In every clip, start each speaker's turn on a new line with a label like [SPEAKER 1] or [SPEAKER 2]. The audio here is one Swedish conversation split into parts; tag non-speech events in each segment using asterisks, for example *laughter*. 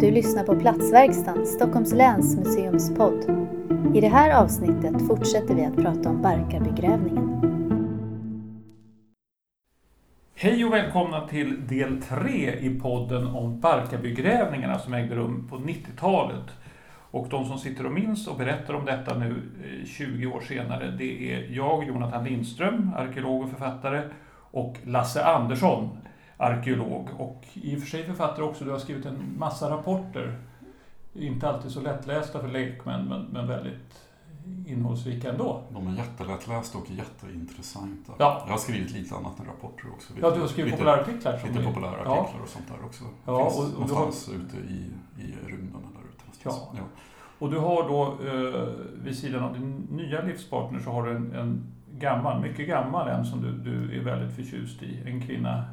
[SPEAKER 1] Du lyssnar på Platsverkstan, Stockholms läns museumspodd. I det här avsnittet fortsätter vi att prata om Barkarbegrävningen.
[SPEAKER 2] Hej och välkomna till del 3 i podden om Barkarbygrävningarna som ägde rum på 90-talet. Och de som sitter och minns och berättar om detta nu eh, 20 år senare, det är jag, Jonathan Lindström, arkeolog och författare, och Lasse Andersson, arkeolog och i och för sig författare också. Du har skrivit en massa rapporter. Inte alltid så lättlästa för lekmän, men, men väldigt innehållsrika ändå.
[SPEAKER 3] De är jättelättlästa och jätteintressanta.
[SPEAKER 2] Ja.
[SPEAKER 3] Jag har skrivit lite annat än rapporter också.
[SPEAKER 2] ja, du har skrivit
[SPEAKER 3] lite,
[SPEAKER 2] populära
[SPEAKER 3] Lite populära artiklar ja. och sånt där också.
[SPEAKER 2] Ja,
[SPEAKER 3] Finns
[SPEAKER 2] och, och
[SPEAKER 3] någonstans har... ute i, i rymden där ute.
[SPEAKER 2] Ja. ja. Och du har då eh, vid sidan av din nya livspartner så har du en, en gammal, mycket gammal en som du, du är väldigt förtjust i. En kvinna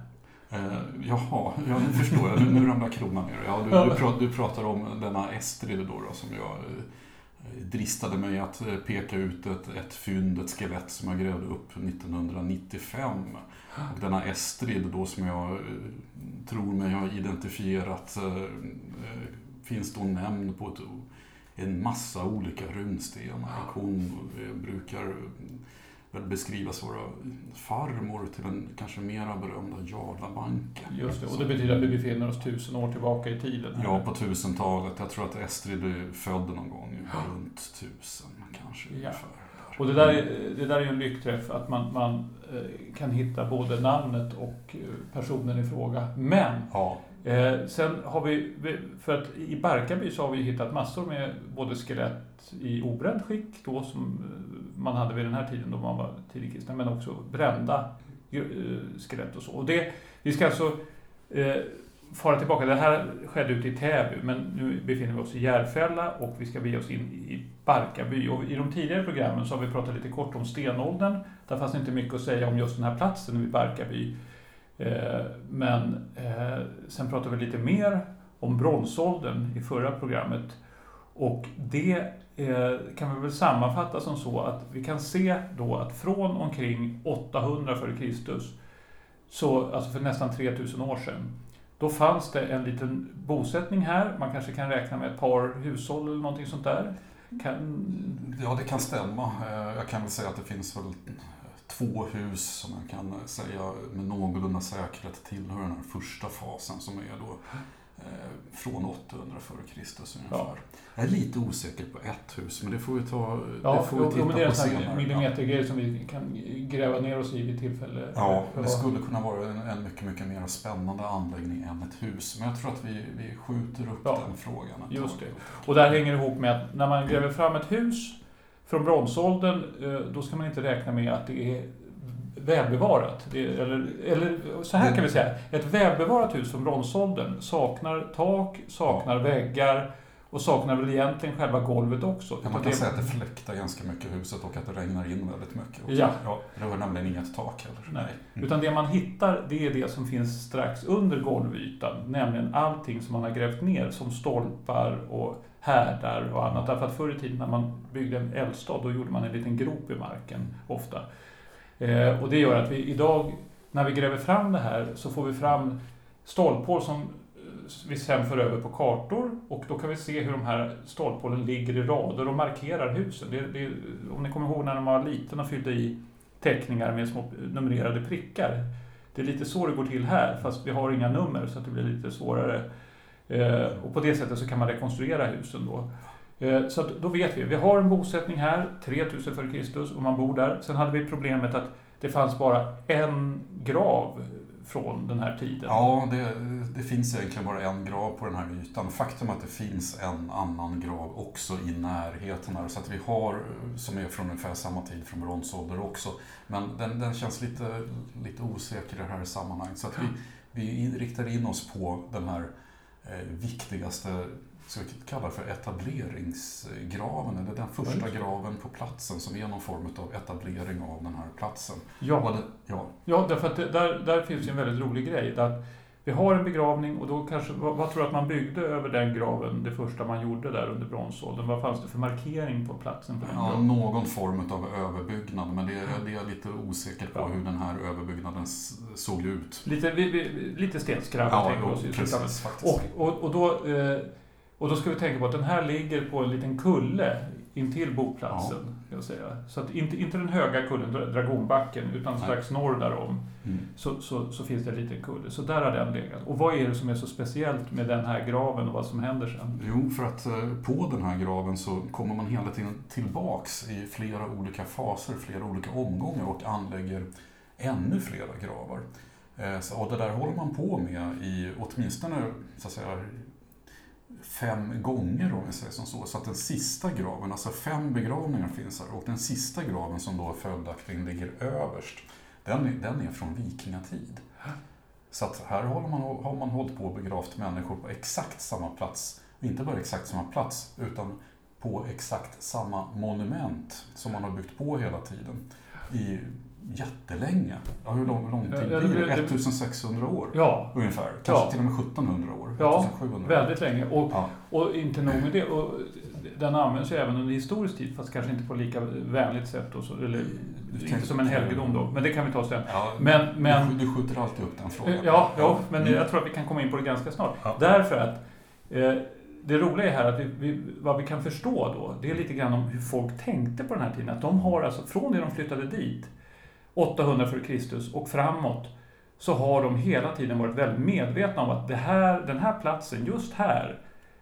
[SPEAKER 3] Eh, jaha, ja, nu förstår jag. Nu, nu ramlar kronan ner. Ja, du, du, pratar, du pratar om denna Estrid då, då som jag eh, dristade mig att eh, peka ut ett, ett fynd, ett skelett som jag grävde upp 1995. Och denna Estrid då som jag eh, tror mig ha identifierat finns då nämnd på ett, en massa olika runstenar. Hon brukar väl beskrivas vara farmor till den kanske mera berömda Jarlabanken.
[SPEAKER 2] Just det, och det betyder att vi befinner oss tusen år tillbaka i tiden?
[SPEAKER 3] Ja, på tusentalet. Jag tror att Estrid är född någon gång runt tusen kanske ja. ungefär.
[SPEAKER 2] Och det där, är, det där är ju en lyckträff, att man, man eh, kan hitta både namnet och eh, personen i fråga. Men
[SPEAKER 3] ja.
[SPEAKER 2] Eh, sen har vi, för att i Barkarby så har vi hittat massor med både skelett i obränt skick då som eh, man hade vid den här tiden då man var tidig kristen, men också brända eh, skelett och så. Och det, vi ska alltså eh, fara tillbaka, det här skedde ute i Täby, men nu befinner vi oss i Järfälla och vi ska bege oss in i Barkarby. Och I de tidigare programmen så har vi pratat lite kort om stenåldern. Där fanns inte mycket att säga om just den här platsen vid Barkarby. Eh, men eh, sen pratade vi lite mer om bronsåldern i förra programmet. Och det eh, kan vi väl sammanfatta som så att vi kan se då att från omkring 800 f.Kr. Så, alltså för nästan 3000 år sedan, då fanns det en liten bosättning här. Man kanske kan räkna med ett par hushåll eller någonting sånt där. Kan...
[SPEAKER 3] Ja, det kan stämma. Jag kan väl säga att det finns väl två hus som man kan säga med någorlunda säkerhet tillhör den här första fasen som är då eh, från 800 f.Kr. ungefär. Ja. Jag är lite osäker på ett hus, men det får vi ta
[SPEAKER 2] ja,
[SPEAKER 3] det får vi
[SPEAKER 2] titta det är på senare. en millimetergrej som vi kan gräva ner oss i vid tillfälle.
[SPEAKER 3] Ja, det skulle kunna vara en, en mycket, mycket mer spännande anläggning än ett hus. Men jag tror att vi, vi skjuter upp ja, den frågan
[SPEAKER 2] Just det. Och det här hänger ihop med att när man gräver fram ett hus från bronsåldern, eh, då ska man inte räkna med att det är välbevarat. Det, eller, eller så här kan vi säga, ett välbevarat hus från bronsåldern saknar tak, saknar väggar och saknar väl egentligen själva golvet också.
[SPEAKER 3] Ja, man kan det... säga att det fläktar ganska mycket i huset och att det regnar in väldigt mycket. Också.
[SPEAKER 2] Ja.
[SPEAKER 3] Ja, det har nämligen inget tak heller.
[SPEAKER 2] Nej. Mm. Utan det man hittar, det är det som finns strax under golvytan. Nämligen allting som man har grävt ner som stolpar och härdar och annat. Därför att förr i tiden när man byggde en eldstad, då gjorde man en liten grop i marken ofta. Eh, och det gör att vi idag, när vi gräver fram det här, så får vi fram stolphål som eh, vi sen för över på kartor och då kan vi se hur de här stolphålen ligger i rader och markerar husen. Det, det, om ni kommer ihåg när man var liten och fyllde i teckningar med små numrerade prickar. Det är lite så det går till här, fast vi har inga nummer så att det blir lite svårare. Eh, och på det sättet så kan man rekonstruera husen då. Eh, så så då vet vi, vi har en bosättning här, 3000 f.Kr. och man bor där. Sen hade vi problemet att det fanns bara en grav från den här tiden.
[SPEAKER 3] Ja, det, det, finns egentligen bara en grav på den här ytan. Faktum är att det finns en annan grav också i närheten här. Så att vi har, som är från ungefär samma tid, från bronsålder också. Men den, den känns lite, lite osäker i det här sammanhanget. Så att vi, vi riktar in oss på den här eh, viktigaste ska vi kalla för etableringsgraven, eller den första graven på platsen som är någon form av etablering av den här platsen.
[SPEAKER 2] Ja, det, ja. ja därför att det, där, där finns ju en väldigt rolig grej. Att vi har en begravning och då kanske, vad, vad, tror du att man byggde över den graven, det första man gjorde där under bronsåldern? Vad fanns det för markering på platsen? På
[SPEAKER 3] ja, någon form av överbyggnad, men det, det är jag lite osäker på ja. hur den här överbyggnaden såg ut.
[SPEAKER 2] Lite, vi, vi, lite stenskrabb,
[SPEAKER 3] ja, tänker oss. Precis,
[SPEAKER 2] faktiskt. Och, och, och, då, eh, och då ska vi tänka på att den här ligger på en liten kulle intill boplatsen. Ja. Jag säga. Så att inte, inte den höga kullen, Dragonbacken, utan strax norr därom mm. så, så, så, finns det en liten kulle. Så där har den legat. Och vad är det som är så speciellt med den här graven och vad som händer sen?
[SPEAKER 3] Jo, för att eh, på den här graven så kommer man hela tiden tillbaks i flera olika faser, flera olika omgångar och anlägger ännu flera gravar. Eh, och det där håller man på med i åtminstone så att säga, fem gånger om vi säger som så. Så att den sista graven, alltså fem begravningar finns här och den sista graven som då följaktligen ligger överst, den, den är från vikingatid. Så att här har man, har man hållit på och begravt människor på exakt samma plats. Inte bara exakt samma plats, utan på exakt samma monument som man har byggt på hela tiden i jättelänge. Ja, hur lång, lång tid blir det? 1600 år
[SPEAKER 2] ja.
[SPEAKER 3] ungefär. Kanske ja. till och med 1700 år.
[SPEAKER 2] Ja, väldigt länge. Och, ja. och inte nog med det. Och den används ju även under historisk tid, fast kanske inte på lika vänligt sätt. Och så, eller, inte som en helgedom då, men det kan vi ta sen.
[SPEAKER 3] Ja, men, men, du, skjuter alltid upp den frågan.
[SPEAKER 2] Ja, ja men mm. jag tror att vi kan komma in på det ganska snart. Därför att eh, det roliga är här att vi, vi, vad vi kan förstå då, det är lite grann om hur folk tänkte på den här tiden. Att de har alltså, från det de flyttade dit, 800 f.Kr. och framåt så har de hela tiden varit väldigt medvetna om att det här, den här platsen, just här,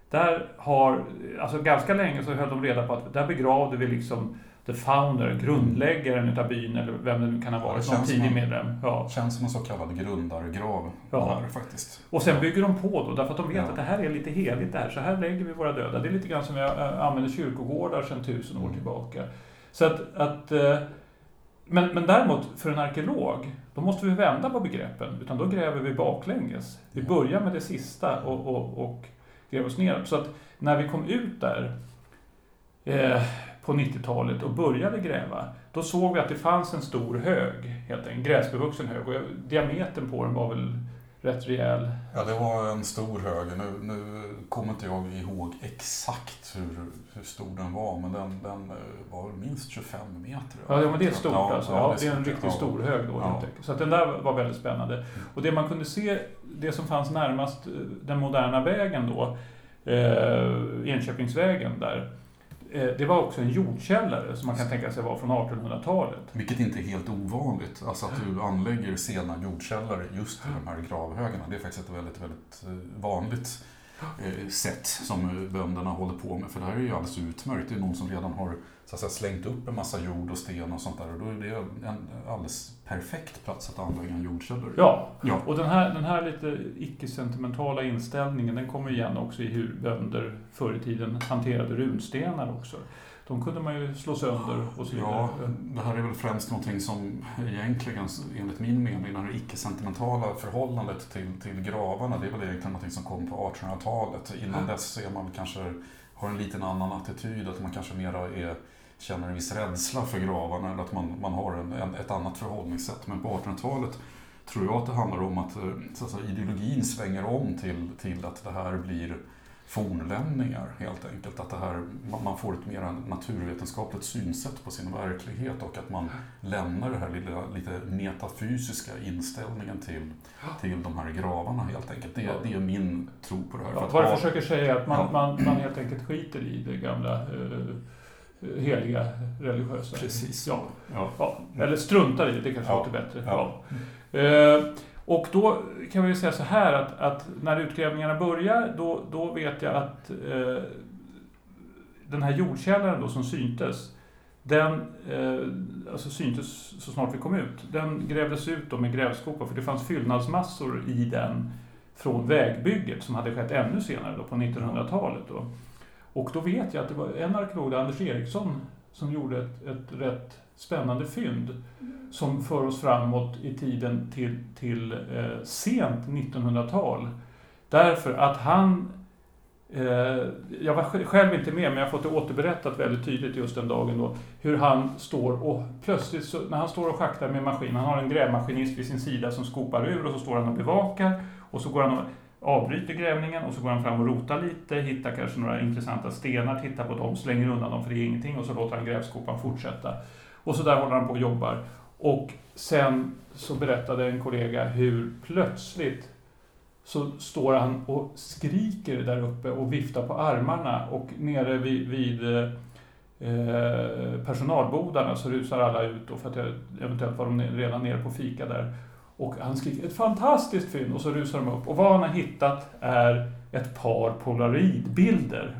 [SPEAKER 2] där har, alltså ganska länge så höll de reda på att där begravde vi liksom the founder, grundläggaren utav byn eller vem det nu kan ha varit, ja, någon tidig medlem.
[SPEAKER 3] Ja. Känns som en så kallad grundargrav ja. här, faktiskt.
[SPEAKER 2] Och sen bygger de på då, därför att de vet ja. att det här är lite heligt det här, så här lägger vi våra döda. Det är lite grann som vi använder kyrkogårdar sedan tusen år mm. tillbaka. Så att, att eh, men, men däremot, för en arkeolog, då måste vi vända på begreppen. Utan då gräver vi baklänges. Vi börjar med det sista och, och, och gräver oss ner. Så att när vi kom ut där eh, på 90-talet och började gräva, då såg vi att det fanns en stor hög, helt enkelt, gräsbevuxen hög. Och diametern på den var väl rätt rejäl.
[SPEAKER 3] Ja, det var en stor hög. Nu, nu kommer inte jag ihåg exakt hur, hur stor den var, men den, den eh, var minst 25 meter.
[SPEAKER 2] Ja, men det är stort ja, alltså. Ja, det är en riktigt stor hög då. Ja. Så att den där var väldigt spännande. Mm. Och det man kunde se, det som fanns närmast eh, den moderna vägen då, eh, Enköpingsvägen där, Eh, det var också en jordkällare som man kan tänka sig var från 1800-talet.
[SPEAKER 3] Vilket inte är helt ovanligt, alltså att du anlägger sena jordkällare just i de här gravhögarna. Det är faktiskt ett väldigt, väldigt eh, vanligt sätt som bönderna håller på med. För det här är ju alldeles utmärkt. Det är någon som redan har så att säga, slängt upp en massa jord och sten och sånt där. Och då är det en alldeles perfekt plats att anlägga en jordkällare.
[SPEAKER 2] Ja, ja. och den här, den här lite icke-sentimentala inställningen den kommer igen också i hur bönder förr i tiden hanterade runstenar också. De kunde man ju slå sönder och så vidare.
[SPEAKER 3] Ja, det här är väl främst någonting som egentligen, enligt min mening, det här icke-sentimentala förhållandet till, till gravarna, det är väl egentligen någonting som kom på 1800-talet. Innan dess är man kanske, har en liten annan attityd, att man kanske mera är känner en viss rädsla för gravarna eller att man, man har en, en, ett annat förhållningssätt. Men på 1800-talet tror jag att det handlar om att, eh, så att säga, ideologin svänger om till, till att det här blir fornlämningar helt enkelt. Att det här, man får ett mer naturvetenskapligt synsätt på sin verklighet och att man lämnar den här lilla, lite metafysiska inställningen till, till de här gravarna helt enkelt. Det, det är min tro på det här.
[SPEAKER 2] Ja, vad jag försöker säga är att man, ja. man, man helt enkelt skiter i det gamla uh, heliga religiösa.
[SPEAKER 3] Precis.
[SPEAKER 2] Ja. ja. ja. Eller struntar i det, det kanske ja. låter bättre. Ja. Eh, och då kan vi säga så här att, att, när utgrävningarna börjar, då, då vet jag att eh, den här jordkällaren då som syntes, den eh, alltså syntes så snart vi kom ut. Den grävdes ut då med grävskopa för det fanns fyllnadsmassor i den från vägbygget som hade skett ännu senare då på 1900-talet. Då. Och då vet jag att det var en arkeolog, Anders Eriksson, som gjorde ett, ett rätt spännande fynd som för oss framåt i tiden till, till eh, sent 1900-tal. Därför att han Eh, jag var själv inte med, men jag har fått det återberättat väldigt tydligt just den dagen då. Hur han står och plötsligt, så, när han står och schaktar med maskinen, han har en grävmaskinist vid sin sida som skopar ur och så står han och bevakar. Och så går han och avbryter grävningen och så går han fram och rotar lite, hittar kanske några intressanta stenar, tittar på dem, slänger undan dem för det är ingenting och så låter han grävskopan fortsätta. Och så där håller han på och jobbar. Och sen så berättade en kollega hur plötsligt så står han och skriker där uppe och viftar på armarna och nere vid, vid eh, personalbodarna så rusar alla ut och för att jag, eventuellt var de redan nere på fika där. Och han skriker ett fantastiskt fynd och så rusar de upp och vad han har hittat är ett par polaroidbilder.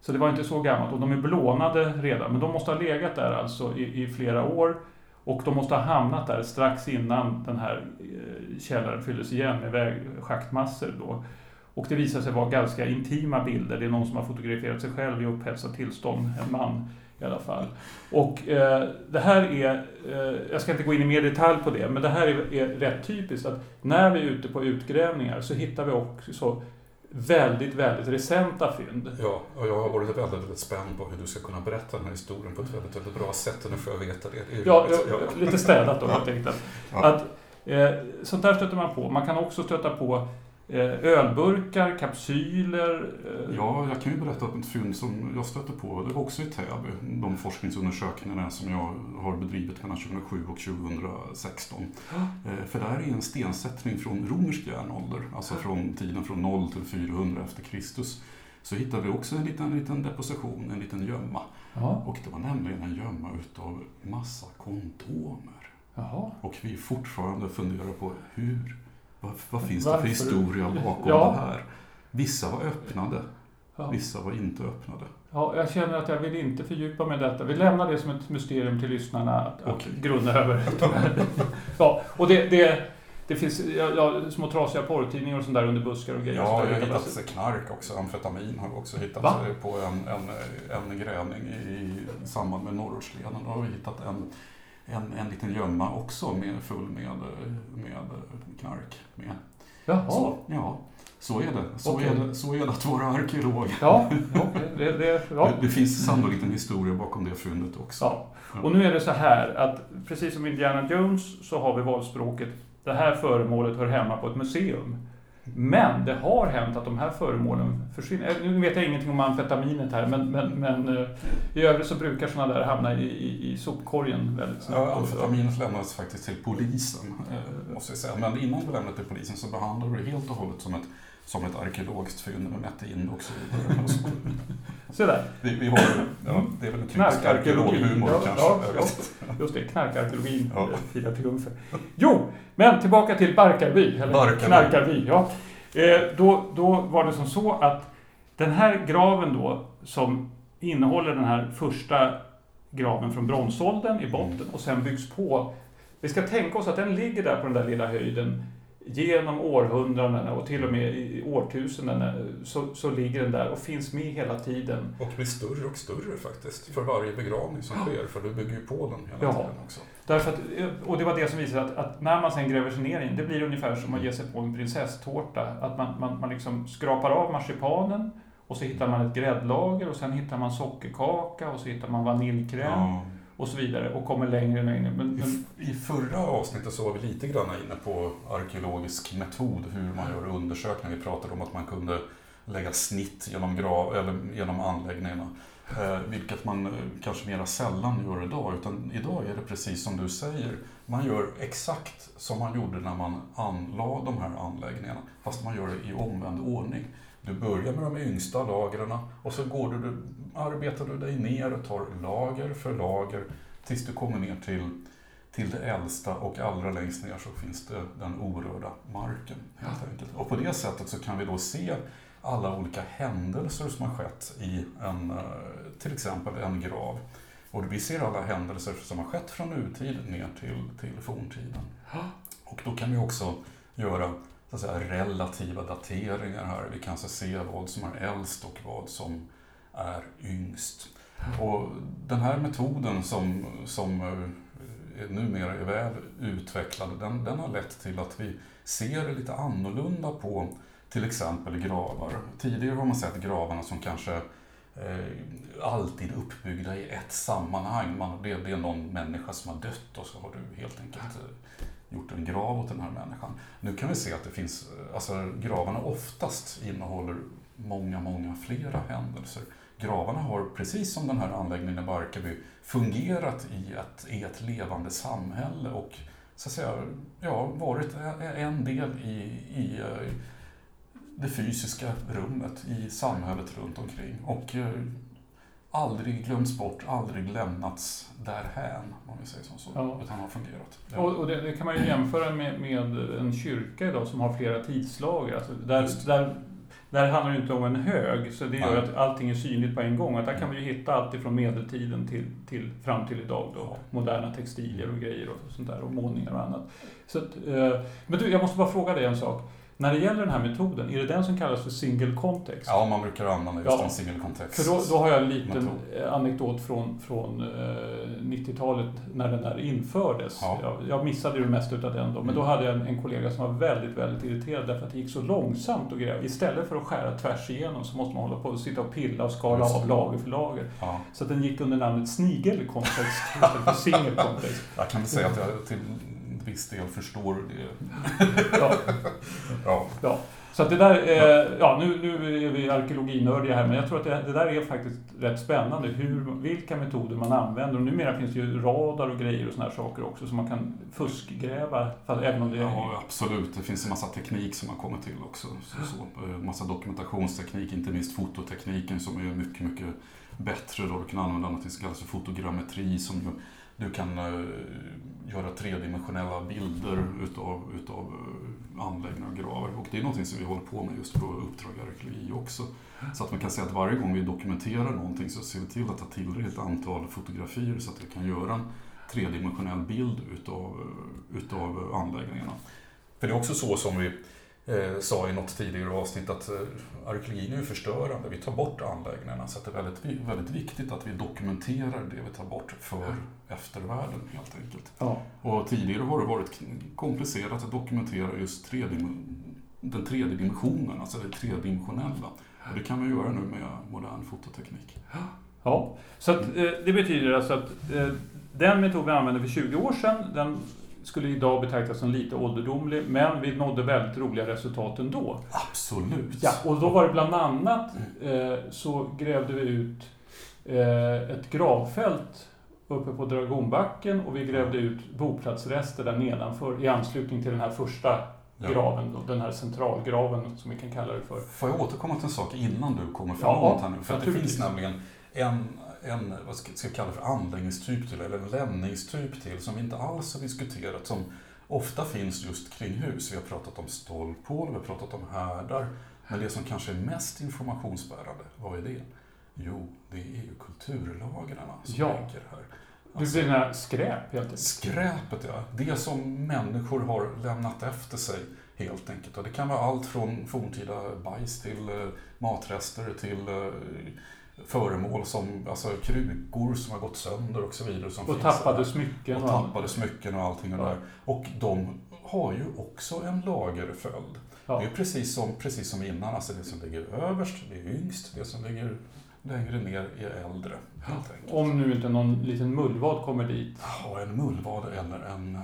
[SPEAKER 2] Så det var inte så gammalt och de är belånade redan men de måste ha legat där alltså i, i flera år och de måste ha hamnat där strax innan den här eh, källaren fylldes igen med väg, schaktmassor. Då. Och det visar sig vara ganska intima bilder. Det är någon som har fotograferat sig själv i upphetsat tillstånd, en man i alla fall. Och eh, det här är, eh, jag ska inte gå in i mer detalj på det, men det här är, är rätt typiskt att när vi är ute på utgrävningar så hittar vi också väldigt, väldigt recenta fynd.
[SPEAKER 3] Ja, och jag har varit väldigt, väldigt spänd på hur du ska kunna berätta den här historien på ett väldigt, väldigt bra sätt. Och nu får jag veta det. det
[SPEAKER 2] ja, ja, lite städat då helt enkelt. Ja. Att, eh, sånt där stöter man på. Man kan också stöta på ölburkar, kapsyler.
[SPEAKER 3] Eh, ja, jag kan ju berätta om ett fynd som jag stötte på. Det var också i Täby. De forskningsundersökningarna som jag har bedrivit mellan 2007 och 2016. Mm. *gasps* För det här är en stensättning från romersk järnålder, alltså från tiden från 0 till 400 efter Kristus. Så hittade vi också en liten, en liten deposition, en liten gömma. Mm. Och det var nämligen en gömma utav massa kondomer. Jaha. Och vi fortfarande funderar på hur vad, vad finns Varför? det för historia bakom ja. det här? Vissa var öppnade, ja. vissa var inte öppnade.
[SPEAKER 2] Ja, jag känner att jag vill inte fördjupa mig i detta. Vi lämnar det som ett mysterium till lyssnarna att, okay. att grunna över. *laughs* ja, och det, det, det finns ja, små trasiga porrtidningar och sånt där under buskar och grejer.
[SPEAKER 3] Ja, jag har hittat knark också. Amfetamin har också hittat Va? på en, en, en grävning i, i samband med Norrortsleden. Då har vi hittat en en, en liten gömma också med, full med, med knark. Med.
[SPEAKER 2] Jaha.
[SPEAKER 3] Så, ja, så är det. Så, okay. är det. så är det att vara arkeolog.
[SPEAKER 2] Ja, okay. det, det, ja.
[SPEAKER 3] det, finns sannolikt en historia bakom det fyndet också.
[SPEAKER 2] Ja. Och nu är det så här att precis som Indiana Jones så har vi valspråket det här föremålet hör hemma på ett museum. Men det har hänt att de här föremålen försvinner. Eh, nu vet jag ingenting om amfetaminet här, men, men, men eh, i övrigt så brukar sådana där hamna i, i, i sopkorgen väldigt snabbt.
[SPEAKER 3] Ja, amfetaminet lämnades faktiskt till polisen, eh, måste jag säga. Men innan du lämnade till polisen så behandlade vi det helt och hållet som ett som ett arkeologiskt fynd med mätte in och så vidare. *laughs*
[SPEAKER 2] Se där.
[SPEAKER 3] Vi, vi har, ja, det är väl en typisk arkeologhumor ja, kanske. Ja,
[SPEAKER 2] just det, knarkarkeologin ja. firar triumfer. Jo, men tillbaka till Barkarby, eller Barkarby. Knarkarby. Ja. Eh, då, då var det som så att den här graven då, som innehåller den här första graven från bronsåldern i botten mm. och sen byggs på. Vi ska tänka oss att den ligger där på den där lilla höjden genom århundradena och till och med i årtusendena så, så ligger den där och finns med hela tiden.
[SPEAKER 3] Och blir större och större faktiskt för varje begravning som sker, för du bygger ju på den hela ja. tiden också.
[SPEAKER 2] Därför att, och det var det som visade att, att, när man sen gräver sig ner i den, det blir ungefär som att ge sig på en prinsesstårta. Att man, man, man liksom skrapar av marsipanen och så hittar man ett gräddlager och sen hittar man sockerkaka och så hittar man vaniljkräm. Ja och så vidare och kommer längre och längre. Men, men...
[SPEAKER 3] I, I förra avsnittet så var vi lite grann inne på arkeologisk metod, hur man gör undersökningar. Vi pratade om att man kunde lägga snitt genom, grav, eller genom anläggningarna. Eh, vilket man eh, kanske mera sällan gör idag. Utan idag är det precis som du säger. Man gör exakt som man gjorde när man anlade de här anläggningarna. Fast man gör det i omvänd ordning. Du börjar med de yngsta lagren och så går du, arbetar du dig ner och tar lager för lager tills du kommer ner till, till det äldsta och allra längst ner så finns det den orörda marken. Helt enkelt. Och på det sättet så kan vi då se alla olika händelser som har skett i en, eh, till exempel en grav. Och vi ser alla händelser som har skett från nutid ner till, till forntiden. Och då kan vi också göra så att säga, relativa dateringar här. Vi kan alltså se vad som är äldst och vad som är yngst. Och den här metoden som, som eh, numera är väl utvecklad, den, den har lett till att vi ser lite annorlunda på till exempel gravar. Tidigare har man sett gravarna som kanske eh, alltid uppbyggda i ett sammanhang. Man, det, det, är någon människa som har dött och så har du helt enkelt eh, gjort en grav åt den här människan. Nu kan vi se att det finns, alltså gravarna oftast innehåller många, många flera händelser. Gravarna har, precis som den här anläggningen i Barkarby, fungerat i ett, i ett levande samhälle och så att säga, ja, varit en del i, i det fysiska rummet, i samhället runt omkring. Och eh, aldrig glömts bort, aldrig lämnats därhän, om vi säger som så, ja. utan har fungerat.
[SPEAKER 2] Ja. Och, och det, det, kan man ju jämföra med, med en kyrka idag som har flera tidslager. Alltså där, där där handlar det inte om en hög, så det gör att allting är synligt på en gång. Att där kan vi ju hitta allt ifrån medeltiden till, till, fram till idag. Då. Moderna textilier och grejer och sånt där, och målningar och annat. Så att, eh, men du, jag måste bara fråga dig en sak. När det gäller den här metoden, är det den som kallas för single context?
[SPEAKER 3] Ja, man brukar använda just ja, en single context.
[SPEAKER 2] För då, då har jag en liten metod. anekdot från, från eh, 90-talet när den där infördes. Ja. Jag, jag missade ju det mesta utav den då, men mm. då hade jag en, en, kollega som var väldigt, väldigt irriterad därför att det gick så långsamt och grejer. Istället för att skära tvärs igenom så måste man hålla på och sitta och pilla och skala av lager för lager. Ja. Så att den gick under namnet snigel context istället *laughs* för single context.
[SPEAKER 3] Jag kan säga att jag till viss del förstår det. ja. *laughs*
[SPEAKER 2] ja. ja. Så att det där, eh, ja nu, nu är vi arkeologinördiga här, men jag tror att det, det, där är faktiskt rätt spännande, hur, vilka metoder man använder. Och numera finns det ju radar och grejer och sådana här saker också, så man kan fuskgräva, fast även om det
[SPEAKER 3] Ja, absolut. Det finns en massa teknik som har kommit till också. Så, så, eh, massa dokumentationsteknik, inte minst fototekniken som är mycket, mycket bättre. Då. Du kan använda något som kallas för fotogrammetri som du kan uh, göra tredimensionella bilder utav, utav eh, anläggningar och gravar. Och det är någonting som vi håller på med just på Uppdrag arkeologi också. Så att man kan säga att varje gång vi dokumenterar någonting så ser vi till att ta tillräckligt antal fotografier så att vi kan göra en tredimensionell bild utav, eh, utav eh, anläggningarna. För det är också så som vi eh, sa i något tidigare avsnitt att eh, arkeologin är förstörande. Vi tar bort anläggningarna så det är väldigt, väldigt viktigt att vi dokumenterar det vi tar bort för eftervärlden helt enkelt. Ja. Och tidigare har det varit komplicerat att dokumentera just tredim den tredje dimensionen, alltså det tredimensionella. Och det kan man göra nu med modern fototeknik.
[SPEAKER 2] Ja, så att, eh, det betyder alltså att eh, den metod vi använde för 20 år sedan, den skulle idag betraktas som lite ålderdomlig, men vi nådde väldigt roliga resultat ändå.
[SPEAKER 3] Absolut.
[SPEAKER 2] Ja, och då var det bland annat eh, så grävde vi ut eh, ett gravfält uppe på Dragonbacken och vi grävde ut boplatsrester där nedanför i anslutning till den här första graven, då, den här centralgraven som vi kan kalla det för.
[SPEAKER 3] Får jag återkomma till en sak innan du kommer framåt ja, här nu? För att det finns nämligen en en, vad ska jag kalla för anläggningstyp till, eller en lämningstyp till, som vi inte alls har diskuterat, som ofta finns just kring hus. Vi har pratat om stolphål, vi har pratat om härdar, men det som kanske är mest informationsbärande, vad är det? Jo, det är ju kulturlagren som ja. ligger här.
[SPEAKER 2] Alltså, du menar skräp helt enkelt?
[SPEAKER 3] Skräpet ja, det som människor har lämnat efter sig helt enkelt. Och det kan vara allt från forntida bajs till eh, matrester till eh, föremål som alltså, krukor som har gått sönder och så vidare. Som
[SPEAKER 2] och tappade smycken.
[SPEAKER 3] Och, tappade smycken och allting. Och, ja. där. och de har ju också en lagerföljd. Ja. Det är precis som, precis som innan, alltså det som ligger överst, det är yngst, det som ligger längre ner är äldre.
[SPEAKER 2] Om nu inte någon liten mullvad kommer dit?
[SPEAKER 3] Ja, en mullvad eller en...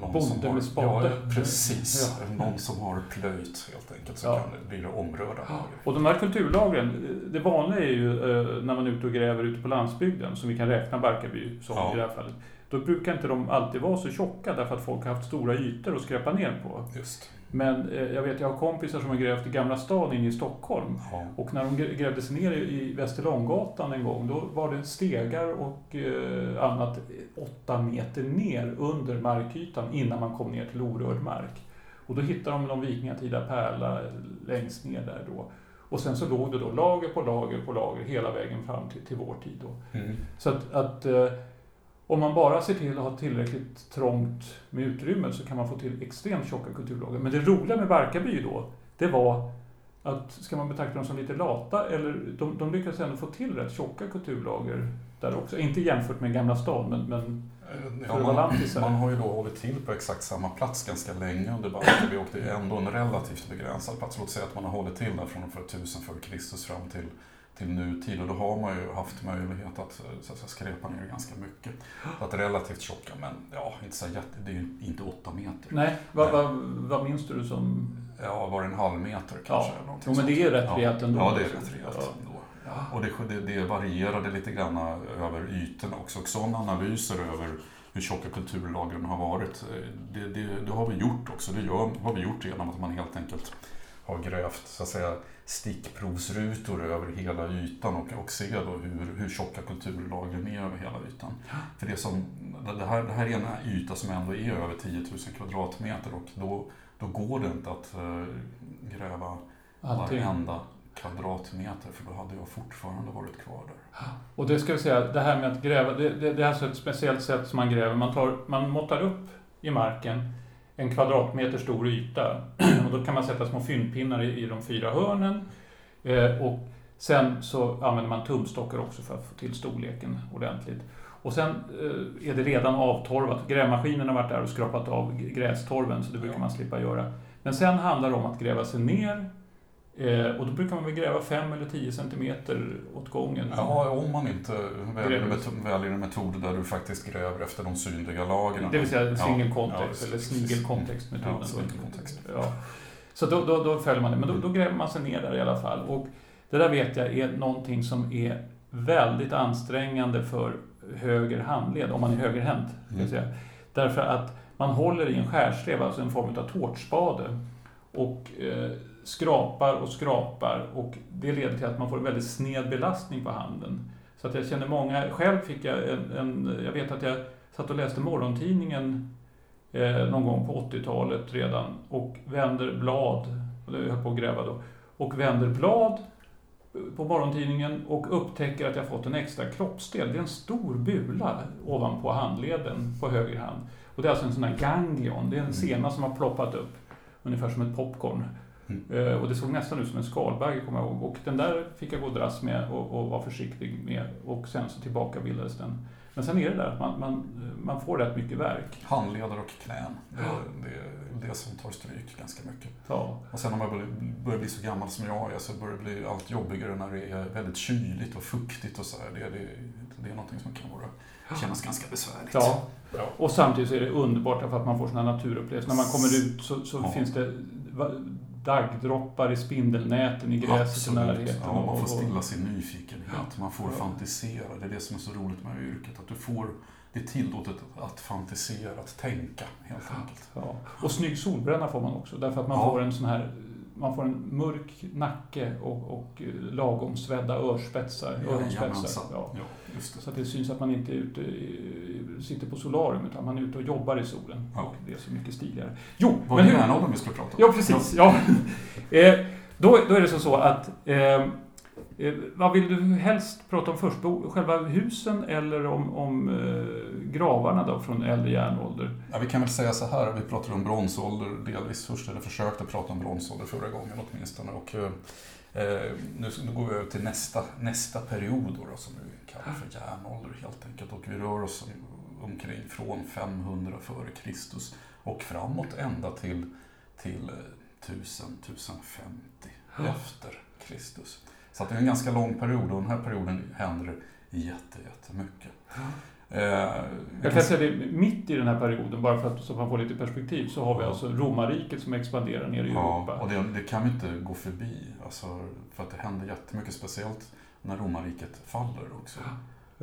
[SPEAKER 2] Någon Bonde som har, med spade?
[SPEAKER 3] Ja, precis. Ja. Någon som har plöjt helt enkelt, så ja. kan det bli omrörda.
[SPEAKER 2] Och de här kulturlagren, det vanliga är ju eh, när man är ute och gräver ute på landsbygden, som vi kan räkna Barkarby som i det här fallet. Då brukar inte de alltid vara så tjocka därför att folk har haft stora ytor att skräpa ner på.
[SPEAKER 3] Just.
[SPEAKER 2] Men eh, jag vet, jag har kompisar som har grävt i Gamla stan inne i Stockholm. Ja. Och när de grävde sig ner i Västerlånggatan en gång, då var det stegar och eh, annat åtta meter ner under markytan innan man kom ner till orörd mark. Och då hittade de någon vikingatida pärla längst ner där då. Och sen så låg det då lager på lager på lager hela vägen fram till, till vår tid. Då. Mm. Så att, att eh, om man bara ser till att ha tillräckligt trångt med utrymme så kan man få till extremt tjocka kulturlager. Men det roliga med Barkarby då, det var att ska man betrakta dem som lite lata eller de, de lyckas ändå få till rätt tjocka kulturlager där också. Inte jämfört med Gamla stan men, men
[SPEAKER 3] Ja, man, man, har ju då hållit till på exakt samma plats ganska länge under Barkarby och det är ändå en relativt begränsad plats. Låt säga att man har hållit till där från ungefär 1000 f.Kr. fram till, till nutid och då har man ju haft möjlighet att, så att säga, skräpa ner ganska mycket. Så att relativt tjocka, men ja, inte så jätte, det är ju inte åtta meter.
[SPEAKER 2] Nej, vad, vad, vad minns du som...
[SPEAKER 3] Ja, var det en halv meter kanske?
[SPEAKER 2] Ja, jo, men det är rätt rejält ändå.
[SPEAKER 3] Ja, det är rätt rejält ändå. Ja. Och det, det, det varierade lite grann över ytorna också. Och sådana analyser över hur tjocka kulturlagren har varit, det, det, det, har vi gjort också. Det gör, har vi gjort genom att man helt enkelt har grävt så att säga, stickprovsrutor över hela ytan och, och se då hur, hur tjocka kulturlagren är över hela ytan. För det, som, det, här, det här är en yta som ändå är över 10 000 kvadratmeter och då, då går det inte att uh, gräva Allting. varenda kvadratmeter för då hade jag fortfarande varit kvar där.
[SPEAKER 2] Och det ska vi säga, det här med att gräva, det, det, det är alltså ett speciellt sätt som man gräver. Man, tar, man måttar upp i marken en kvadratmeter stor yta *clears throat* och då kan man sätta små fyndpinnar i, i de fyra hörnen. Eh, och sen så använder man tumstockar också för att få till storleken ordentligt. Och sen eh, är det redan avtorvat. Grävmaskinen har varit där och skrapat av grästorven så det brukar man slippa göra. Men sen handlar det om att gräva sig ner Eh, och då brukar man väl gräva 5 eller 10 centimeter åt gången.
[SPEAKER 3] Ja, om man inte väljer, metod, väljer en metod där du faktiskt gräver efter de synliga lagren.
[SPEAKER 2] Det vill säga single context ja, eller snigel context-metoden. Ja, ja. Så då, då, då, följer man det, men då, då, gräver man sig ner där i alla fall. Och det där vet jag är någonting som är väldigt ansträngande för höger handled, om man är högerhänt. Mm. Säga. Därför att man håller i en skärslev, alltså en form av tårtspade. Och eh, skrapar och skrapar och det leder till att man får en väldigt sned belastning på handen. Så att jag känner många, själv fick jag en, en jag vet att jag satt och läste morgontidningen eh, någon gång på 80-talet redan och vänder blad, jag höll på att gräva då, och vänder blad på morgontidningen och upptäcker att jag fått en extra kroppsdel. Det är en stor bula ovanpå handleden på höger hand. Och det är alltså en sån här ganglion, det är en mm. sena som har ploppat upp, ungefär som ett popcorn. Mm. Och det såg nästan ut som en skalbagge, kommer jag ihåg. Och den där fick jag gå och dras med och, och vara försiktig med. Och sen så tillbakabildades den. Men sen är det där att man, man, man får rätt mycket verk.
[SPEAKER 3] Handleder och knän. Det, ja. det är det som tar stryk ganska mycket. Ja. Och sen när man börjar, börjar bli så gammal som jag är så börjar det bli allt jobbigare när det är väldigt kyligt och fuktigt och så här. Det, det, det är någonting som kan vara, kännas ganska besvärligt.
[SPEAKER 2] Ja. ja. Och samtidigt så är det underbart för att man får sådana naturupplevelser. När man kommer ut så, så ja. finns det daggdroppar i spindelnäten i gräset i närheten.
[SPEAKER 3] Ja, man får stilla sin nyfikenhet, man får ja. fantisera. Det är det som är så roligt med yrket, att du får det är tillåtet att fantisera, att tänka helt enkelt.
[SPEAKER 2] Ja. Och snygg solbränna får man också, därför att man får en sån här man får en mörk nacke och, och lagom svedda örspetsar.
[SPEAKER 3] öronspetsar. Ja, ja,
[SPEAKER 2] så att det syns att man inte ute, sitter på solarium utan man är ute och jobbar i solen. Ja. Och det är så mycket stiligare.
[SPEAKER 3] Jo, Vad är järnåldern vi skulle prata om?
[SPEAKER 2] Ja, precis. Ja. *laughs* eh, då, då är det så att eh, Eh, vad vill du helst prata om först? Själva husen eller om, om eh, gravarna då från äldre järnålder?
[SPEAKER 3] Ja, vi kan väl säga så här, vi pratade om bronsålder delvis först, eller försökte prata om bronsålder förra gången åtminstone. Och, eh, eh nu, nu går vi över till nästa, nästa period då, då, som vi kallar för järnålder helt enkelt. Och vi rör oss omkring från 500 f.Kr. och framåt ända till, till 1000, 1050 efter Kristus. Så det är en ganska lång period och den här perioden händer jätte, jättemycket.
[SPEAKER 2] Eh, jag kan säga det, mitt i den här perioden, bara för att så man får lite perspektiv, så har vi alltså romarriket som expanderar ner i
[SPEAKER 3] ja,
[SPEAKER 2] Europa.
[SPEAKER 3] och det, det, kan vi inte gå förbi, alltså, för att det händer jättemycket, speciellt när romarriket faller också.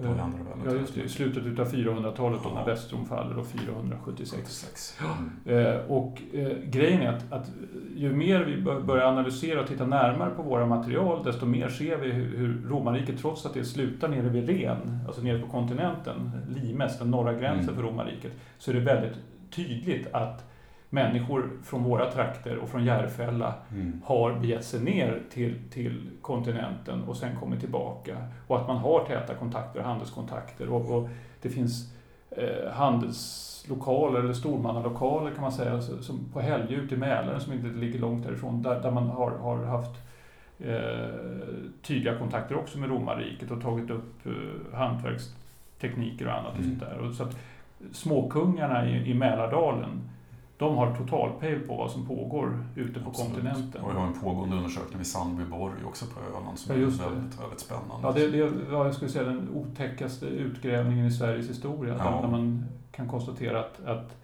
[SPEAKER 2] Då eh, väldigt Ja, just det. I slutet av 400-talet då, när Västrom faller, och 476. Mm. Eh, och eh, grejen är att, att ju mer vi börjar analysera och titta närmare på våra material, desto mer ser vi hur, hur romarriket, trots att det slutar nere vid Ren, alltså nere på kontinenten, Limes, den norra gränsen mm. för romarriket, så är det väldigt tydligt att människor från våra trakter och från Järfälla mm. har begett sig ner till, till kontinenten och sen kommit tillbaka. Och att man har täta kontakter och handelskontakter. Och, och det finns eh, handelslokaler eller stormannalokaler kan man säga, som på Helge ute i Mälaren som inte ligger långt därifrån, där, där man har, har haft eh, tydliga kontakter också med romarriket och tagit upp eh, hantverkstekniker och annat. Och
[SPEAKER 3] Mm.
[SPEAKER 2] sånt där. Och så att småkungarna i, i Mälardalen, de har totalpejl på vad som pågår ute på
[SPEAKER 3] Absolut.
[SPEAKER 2] kontinenten.
[SPEAKER 3] Och vi har en pågående undersökning vid Sandbyborg också på Öland som
[SPEAKER 2] Ja,
[SPEAKER 3] är väldigt, väldigt spännande.
[SPEAKER 2] Ja, det, det var, jag skulle säga, den otäckaste utgrävningen i Sveriges historia.
[SPEAKER 3] Ja.
[SPEAKER 2] Där man kan konstatera att, att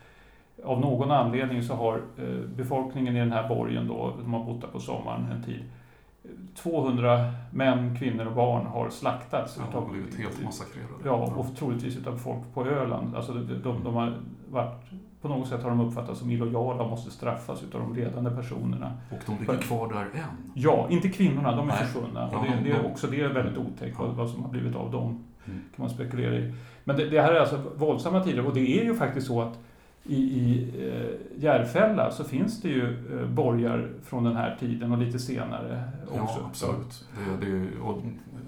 [SPEAKER 2] av någon anledning så har eh, befolkningen i den här borgen då, de har bott där på sommaren en tid, 200 män, kvinnor och barn har slaktats.
[SPEAKER 3] Ja, de har blivit helt massakrerade.
[SPEAKER 2] Ja, och troligtvis utav folk på Öland. Alltså de, de, de har varit, på något sätt har de uppfattats som illojala och måste straffas utav de ledande personerna.
[SPEAKER 3] Och de ligger kvar där än.
[SPEAKER 2] Ja, inte kvinnorna, de är
[SPEAKER 3] Nej.
[SPEAKER 2] försvunna.
[SPEAKER 3] Ja,
[SPEAKER 2] och det,
[SPEAKER 3] de-
[SPEAKER 2] det är också det är väldigt otäckt vad,
[SPEAKER 3] Ja.
[SPEAKER 2] vad som har blivit av dem.
[SPEAKER 3] Mm.
[SPEAKER 2] kan man spekulera i. Men det, det här är alltså våldsamma tider och det är ju faktiskt så att i, i eh, Järfälla så finns det ju eh, borgar från den här tiden och lite senare också.
[SPEAKER 3] Ja, absolut. Det, det, och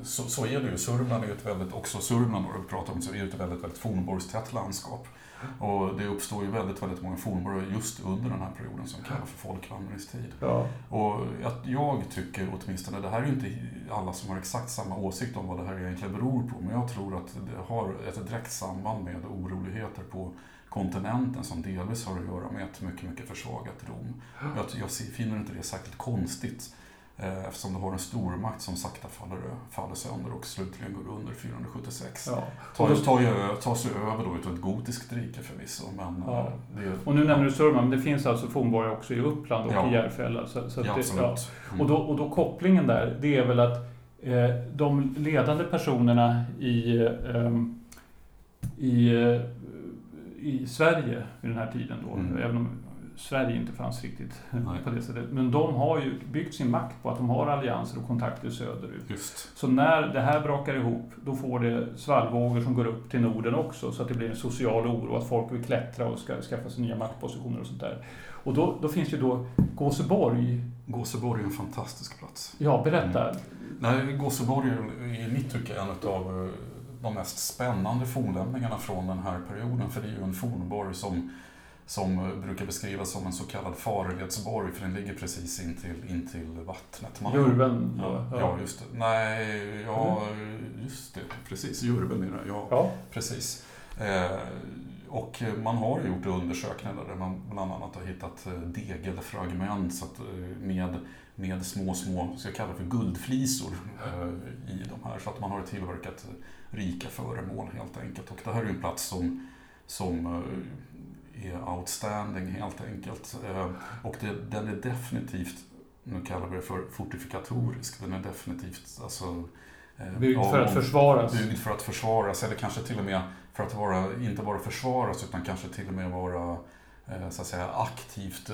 [SPEAKER 3] så, så är det ju. Sörmland är ju ett väldigt, också Sörmland då, vi pratar om, så är ett väldigt, väldigt fornborgstätt landskap. Och det uppstår ju väldigt, väldigt många fornborgar just under den här perioden som kallas för folkvandringstid.
[SPEAKER 2] Ja,
[SPEAKER 3] Och att jag tycker åtminstone, det här är ju inte alla som har exakt samma åsikt om vad det här egentligen beror på, men jag tror att det har ett direkt samband med oroligheter på kontinenten som delvis har att göra med ett mycket, mycket försvagat Rom. Jag, jag finner inte det särskilt konstigt eh, eftersom du har en stormakt som sakta faller, faller sönder och slutligen går under 476.
[SPEAKER 2] ja.
[SPEAKER 3] Ta,
[SPEAKER 2] Och,
[SPEAKER 3] ta, ju- ta sig över då utav ett gotiskt rike förvisso, men
[SPEAKER 2] Ja.
[SPEAKER 3] eh, det,
[SPEAKER 2] och nu nämner du Sörmland, men det finns alltså fornborgar också i Uppland och
[SPEAKER 3] Ja.
[SPEAKER 2] i Järfälla. Så, så
[SPEAKER 3] Ja,
[SPEAKER 2] det,
[SPEAKER 3] absolut. Mm.
[SPEAKER 2] Och, då, och då kopplingen där, det är väl att eh, de ledande personerna i, eh, i, eh, i Sverige vid den här tiden då,
[SPEAKER 3] Mm.
[SPEAKER 2] även om Sverige inte fanns riktigt
[SPEAKER 3] Nej.
[SPEAKER 2] på det sättet. Men de har ju byggt sin makt på att de har allianser och kontakter söderut.
[SPEAKER 3] Just.
[SPEAKER 2] Så när det här brakar ihop, då får det svallvågor som går upp till Norden också, så att det blir en social oro, att folk vill klättra och ska skaffa sig nya maktpositioner och sånt där. Och då, då finns ju då Gåseborg.
[SPEAKER 3] Gåseborg är en fantastisk plats.
[SPEAKER 2] Ja, berätta.
[SPEAKER 3] Nej, Gåseborg är i mitt tycke en av eh, de mest spännande fornlämningarna från den här perioden. För det är ju en fornborg som, som brukar beskrivas som en så kallad farledsborg, för den ligger precis intill, intill vattnet. Man har-
[SPEAKER 2] Jurven.
[SPEAKER 3] Ja, ja, just det. Nej, ja, just det. Precis, Jurven är det. Ja,
[SPEAKER 2] Ja.
[SPEAKER 3] precis. Eh, och man har gjort undersökningar där man bland annat har hittat eh, degelfragment så eh, med, med små, små, ska jag kalla det för guldflisor eh, i de här. Så att man har tillverkat rika föremål helt enkelt. Och det här är ju en plats som, som eh, är outstanding helt enkelt. Eh, Och det, den är definitivt, nu kallar vi det för fortifikatorisk, den är definitivt alltså, eh,
[SPEAKER 2] Byggd för att försvaras.
[SPEAKER 3] Byggd för att försvaras, eller kanske till och med för att vara, inte bara försvaras utan kanske till och med vara så att säga, aktivt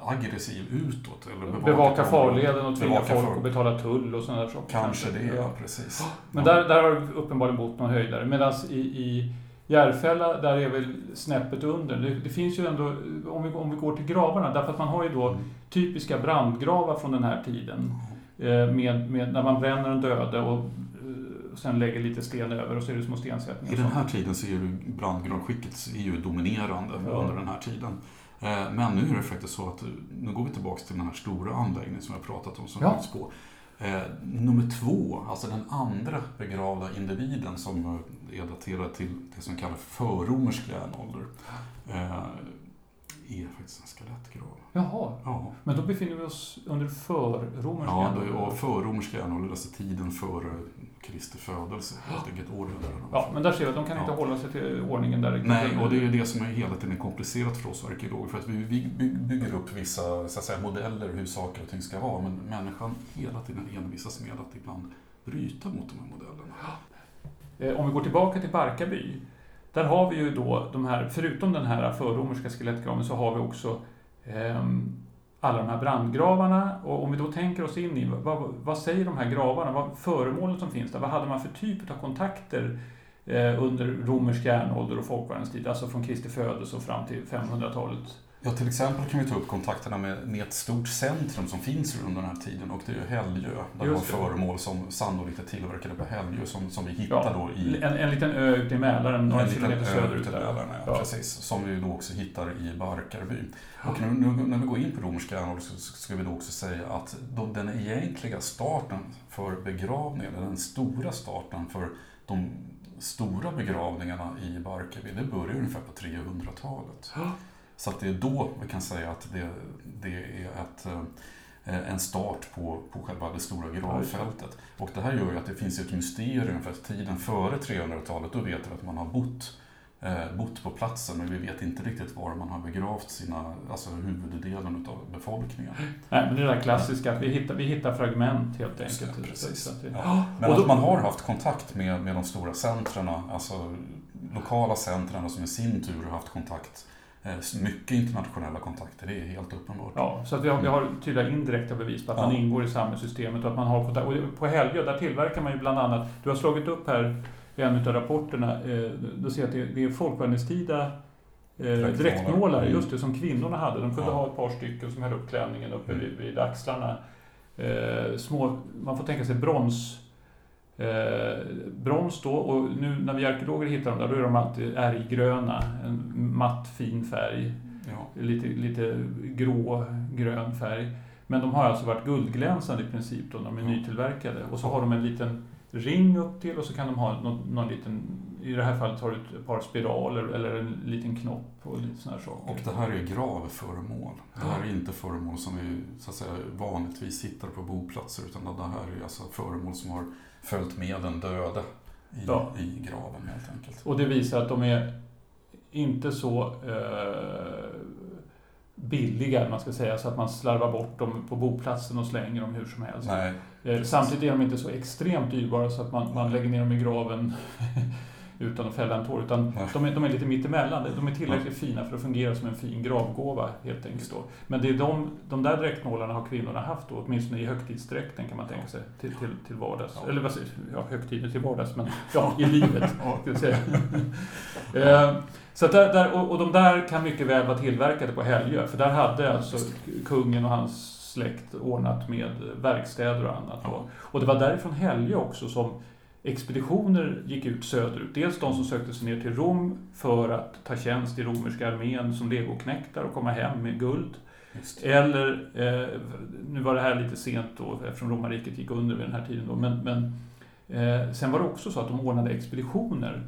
[SPEAKER 3] aggressiv utåt. Eller
[SPEAKER 2] Bevaka
[SPEAKER 3] ett
[SPEAKER 2] farleden och tvinga
[SPEAKER 3] Bevaka
[SPEAKER 2] folk
[SPEAKER 3] far-
[SPEAKER 2] att betala tull och sådana där saker.
[SPEAKER 3] Kanske det, ja precis.
[SPEAKER 2] Men
[SPEAKER 3] Ja.
[SPEAKER 2] där, där har du uppenbarligen bott någon höjdare. Medan i, i Järfälla, där är väl snäppet under. Det, det finns ju ändå, om vi, om vi går till gravarna, därför att man har ju då
[SPEAKER 3] Mm.
[SPEAKER 2] typiska brandgravar från den här tiden. Eh, med, med, när man bränner en döde och eh, sen lägger lite sten över och så är det små stensättningar.
[SPEAKER 3] I
[SPEAKER 2] och
[SPEAKER 3] den här tiden så är ju brandgravskicket är ju dominerande
[SPEAKER 2] Ja.
[SPEAKER 3] under den här tiden. Eh, Men nu är det faktiskt så att, eh, nu går vi tillbaka till den här stora anläggningen som jag pratat om som
[SPEAKER 2] Ja.
[SPEAKER 3] finns på. Eh, nummer två, alltså den andra begravda individen som är daterad till det som kallas förromersk järnålder. Är faktiskt en skelettgrav.
[SPEAKER 2] Jaha,
[SPEAKER 3] Ja,
[SPEAKER 2] men då befinner vi oss under förromerska.
[SPEAKER 3] ja det, och förromersk järnålder, alltså tiden före Kristi födelse, helt enkelt århundraden.
[SPEAKER 2] Ja, men där ser vi att de kan
[SPEAKER 3] Ja.
[SPEAKER 2] inte hålla sig till ordningen där.
[SPEAKER 3] Nej, och det är ju det som är hela tiden komplicerat för oss arkeologer. För att vi vi by- bygger upp vissa så att säga, modeller hur saker och ting ska vara. Men människan hela tiden envisas med att ibland bryta mot de här modellerna.
[SPEAKER 2] Eh, Om vi går tillbaka till Barkarby. Där har vi ju då de här, förutom den här förromerska skelettgraven så har vi också ehm, alla de här brandgravarna. Och om vi då tänker oss in i vad, vad säger de här gravarna, vad föremålen som finns där, vad hade man för typ av kontakter eh, under romersk järnålder och folkvärldens tid, alltså från Kristi födelse och fram till 500-talet
[SPEAKER 3] Ja, till exempel kan vi ta upp kontakterna med, med ett stort centrum som finns under den här tiden och det är ju Helgö. Där vi har föremål som sannolikt är tillverkade på Helgö som, som vi hittar ja, då i...
[SPEAKER 2] En, en liten ö ute i Mälaren, några kilometer söderut.
[SPEAKER 3] Där. Mälaren, ja, ja. Precis. Som vi då också hittar i Barkarby. Och nu, nu, när vi går in på romerska järnåldern så ska vi då också säga att de, den egentliga starten för begravningen, den stora starten för de stora begravningarna i Barkarby, det börjar ungefär på 300-talet. Så att det är då vi kan säga att det, det är ett, eh, en start på, på själva det stora gravfältet. Och det här gör ju att det finns ett mysterium, för att tiden före 300-talet, då vet vi att man har bott eh, bott på platsen men vi vet inte riktigt var man har begravt sina, alltså huvuddelen av befolkningen.
[SPEAKER 2] Nej, men det där klassiska, att vi hittar, vi hittar fragment helt enkelt.
[SPEAKER 3] Det, precis. Det, ja. Men då, att man har haft kontakt med, med de stora centren, alltså lokala centren som i sin tur har haft kontakt mycket internationella kontakter, det är helt uppenbart.
[SPEAKER 2] Ja, så att vi har, vi har tydliga indirekta bevis på att ja. man ingår i samhällssystemet och att man har kontakt. Och på Helgö, där tillverkar man ju bland annat, du har slagit upp här i en av rapporterna, eh, du ser att det, är folkvärnestida eh, dräktnålar, just det, som kvinnorna hade. De kunde ja. ha ett par stycken som höll upp klänningen uppe mm. vid, vid axlarna. Eh, små, man får tänka sig brons eh, brons då och nu när vi arkeologer hittar dem där då är de alltid ärggröna, en matt fin färg. Ja. Lite, lite grå, grön färg. Men de har alltså varit guldglänsande i princip då när de är ja. nytillverkade. Och så har de en liten ring upp till och så kan de ha någon, någon liten, i det här fallet har du ett par spiraler eller en liten knopp och lite sådana saker.
[SPEAKER 3] Och det här är gravföremål. Det här är inte föremål som vi så att säga, vanligtvis hittar på boplatser utan det här är alltså föremål som har följt med den döde i, ja. i graven helt enkelt.
[SPEAKER 2] Och det visar att de är inte så eh, billiga, man ska säga, så att man slarvar bort dem på boplatsen och slänger dem hur som helst.
[SPEAKER 3] Nej,
[SPEAKER 2] eh, samtidigt är de inte så extremt dyrbara så att man, man lägger ner dem i graven *laughs* utan att fälla en tår. Utan de är, de är lite mittemellan. De är tillräckligt fina för att fungera som en fin gravgåva helt enkelt. Då. Men det är de, de där dräktnålarna har kvinnorna haft då, åtminstone i högtidsdräkten kan man tänka sig, till, till, till vardags. Ja. Eller ja, högtider till vardags, men *laughs* ja, i livet. *laughs* Eh, så där, där, och, och de där kan mycket väl vara tillverkade på Helgö, för där hade alltså kungen och hans släkt ordnat med verkstäder och annat. Ja. Och det var därifrån Helgö också som expeditioner gick ut söderut. Dels de som sökte sig ner till Rom för att ta tjänst i romerska armén som legoknektar och komma hem med guld. Eller, eh, nu var det här lite sent då eftersom romarriket gick under vid den här tiden då, men, men eh, sen var det också så att de ordnade expeditioner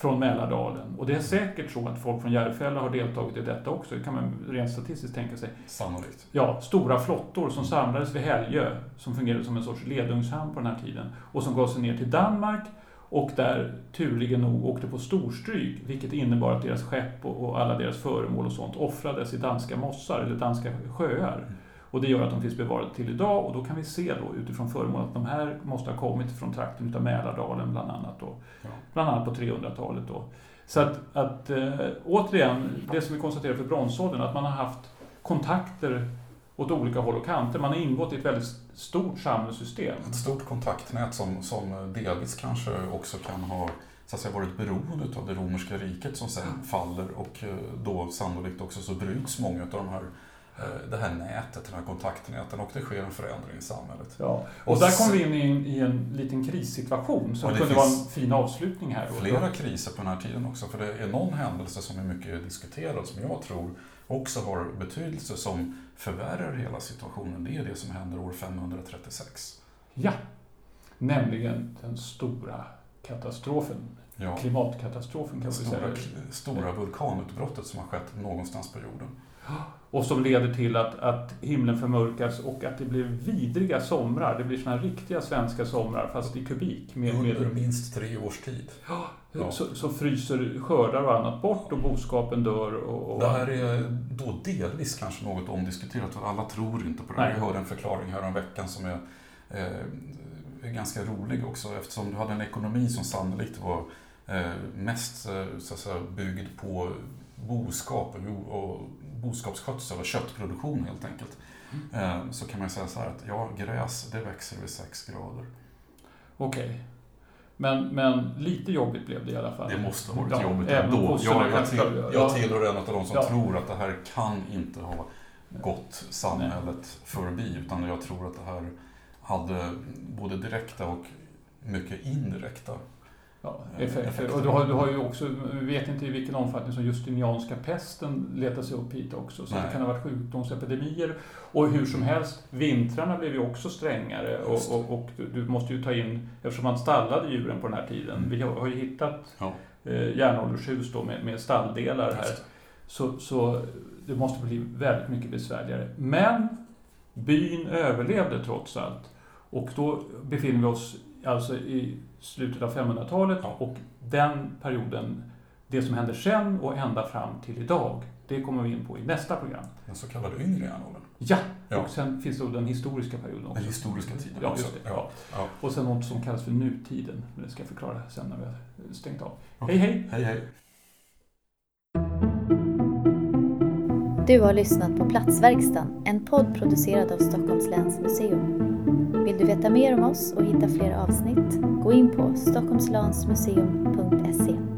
[SPEAKER 2] från Mälardalen. Och det är säkert så att folk från Järfälla har deltagit i detta också. Det kan man rent statistiskt tänka sig.
[SPEAKER 3] Sannolikt.
[SPEAKER 2] Ja, stora flottor som samlades vid Helgö, som fungerade som en sorts ledungshamn på den här tiden, och som gav sig ner till Danmark och där turligen nog åkte på storstryk, vilket innebar att deras skepp och alla deras föremål och sånt offrades i danska mossar eller danska sjöar. Och det gör att de finns bevarade till idag och då kan vi se då utifrån föremål att de här måste ha kommit från trakten av Mälardalen bland annat. Då. Ja. Bland annat på 300-talet. Då. Så att, att äh, återigen, det som vi konstaterar för bronsåldern, att man har haft kontakter åt olika håll och kanter. Man har ingått i ett väldigt stort samhällssystem.
[SPEAKER 3] Ett stort kontaktnät som, som delvis kanske också kan ha så att säga, varit beroende av det romerska riket som sen faller och eh, då sannolikt också så bryts många av de här det här nätet, den här kontaktnäten och det sker en förändring i samhället.
[SPEAKER 2] Ja. Och, och där kom vi in i en, i en liten krissituation det, det kunde vara en fin avslutning här.
[SPEAKER 3] Flera kriser på den här tiden också, för det är någon händelse som är mycket diskuterad som jag tror också har betydelse som förvärrar hela situationen. Det är det som händer år 536.
[SPEAKER 2] Ja, nämligen den stora katastrofen. Ja. Klimatkatastrofen kan vi säga.
[SPEAKER 3] Stora vulkanutbrottet som har skett någonstans på jorden.
[SPEAKER 2] Och som leder till att, att himlen förmörkas och att det blir vidriga somrar. Det blir här riktiga svenska somrar fast i kubik.
[SPEAKER 3] Med, Under med, minst tre års tid.
[SPEAKER 2] Ja, Så, så, fryser skördar och annat bort och boskapen dör. Och, och
[SPEAKER 3] det här är då delvis kanske något omdiskuterat för alla tror inte på det. Nej. Jag hörde en förklaring här om veckan som är, eh, ganska rolig också eftersom du hade en ekonomi som sannolikt var eh, mest eh, så att säga, byggd på boskap och boskapsskötsel och köttproduktion helt enkelt. Mm. Så kan man säga så här att ja, gräs det växer vid 6 grader.
[SPEAKER 2] Okej. Okay. Men, men lite jobbigt blev det i alla fall.
[SPEAKER 3] Det måste ha varit
[SPEAKER 2] Ja,
[SPEAKER 3] jobbigt ändå. Jag, jag, till,
[SPEAKER 2] ja.
[SPEAKER 3] jag tillhör en av de som
[SPEAKER 2] Ja.
[SPEAKER 3] tror att det här kan inte ha gått samhället förbi, utan jag tror att det här hade både direkta och mycket indirekta
[SPEAKER 2] Ja, effekter. Och du har, du har ju också, vi vet inte i vilken omfattning som justinianska pesten letade sig upp hit också. Så
[SPEAKER 3] Nej.
[SPEAKER 2] det kan ha varit sjukdomsepidemier. Och hur som helst, vintrarna blev ju också strängare. Och, och, och du, måste ju ta in, eftersom man stallade djuren på den här tiden.
[SPEAKER 3] Mm.
[SPEAKER 2] Vi har, har ju hittat
[SPEAKER 3] Ja.
[SPEAKER 2] eh, järnåldershus då med, med stalldelar här. Så, så det måste bli väldigt mycket besvärligare. Men byn överlevde trots allt. Och då befinner vi oss alltså i slutet av 500-talet
[SPEAKER 3] Ja.
[SPEAKER 2] och den perioden, det som händer sen och ända fram till idag, det kommer vi in på i nästa program.
[SPEAKER 3] Den så kallade yngre järnåldern.
[SPEAKER 2] Ja,
[SPEAKER 3] Ja.
[SPEAKER 2] och sen finns det då den historiska perioden också.
[SPEAKER 3] Den historiska tiden
[SPEAKER 2] Ja,
[SPEAKER 3] också.
[SPEAKER 2] just det.
[SPEAKER 3] Ja. Ja.
[SPEAKER 2] Och sen något som kallas för nutiden, men det ska jag förklara sen när vi har stängt av.
[SPEAKER 3] Okej.
[SPEAKER 2] Hej hej!
[SPEAKER 3] Hej hej.
[SPEAKER 1] Du har lyssnat på Platsverkstan, en podd producerad av Stockholms läns museum. Vill du veta mer om oss och hitta fler avsnitt? Gå in på stockholmslansmuseum.se.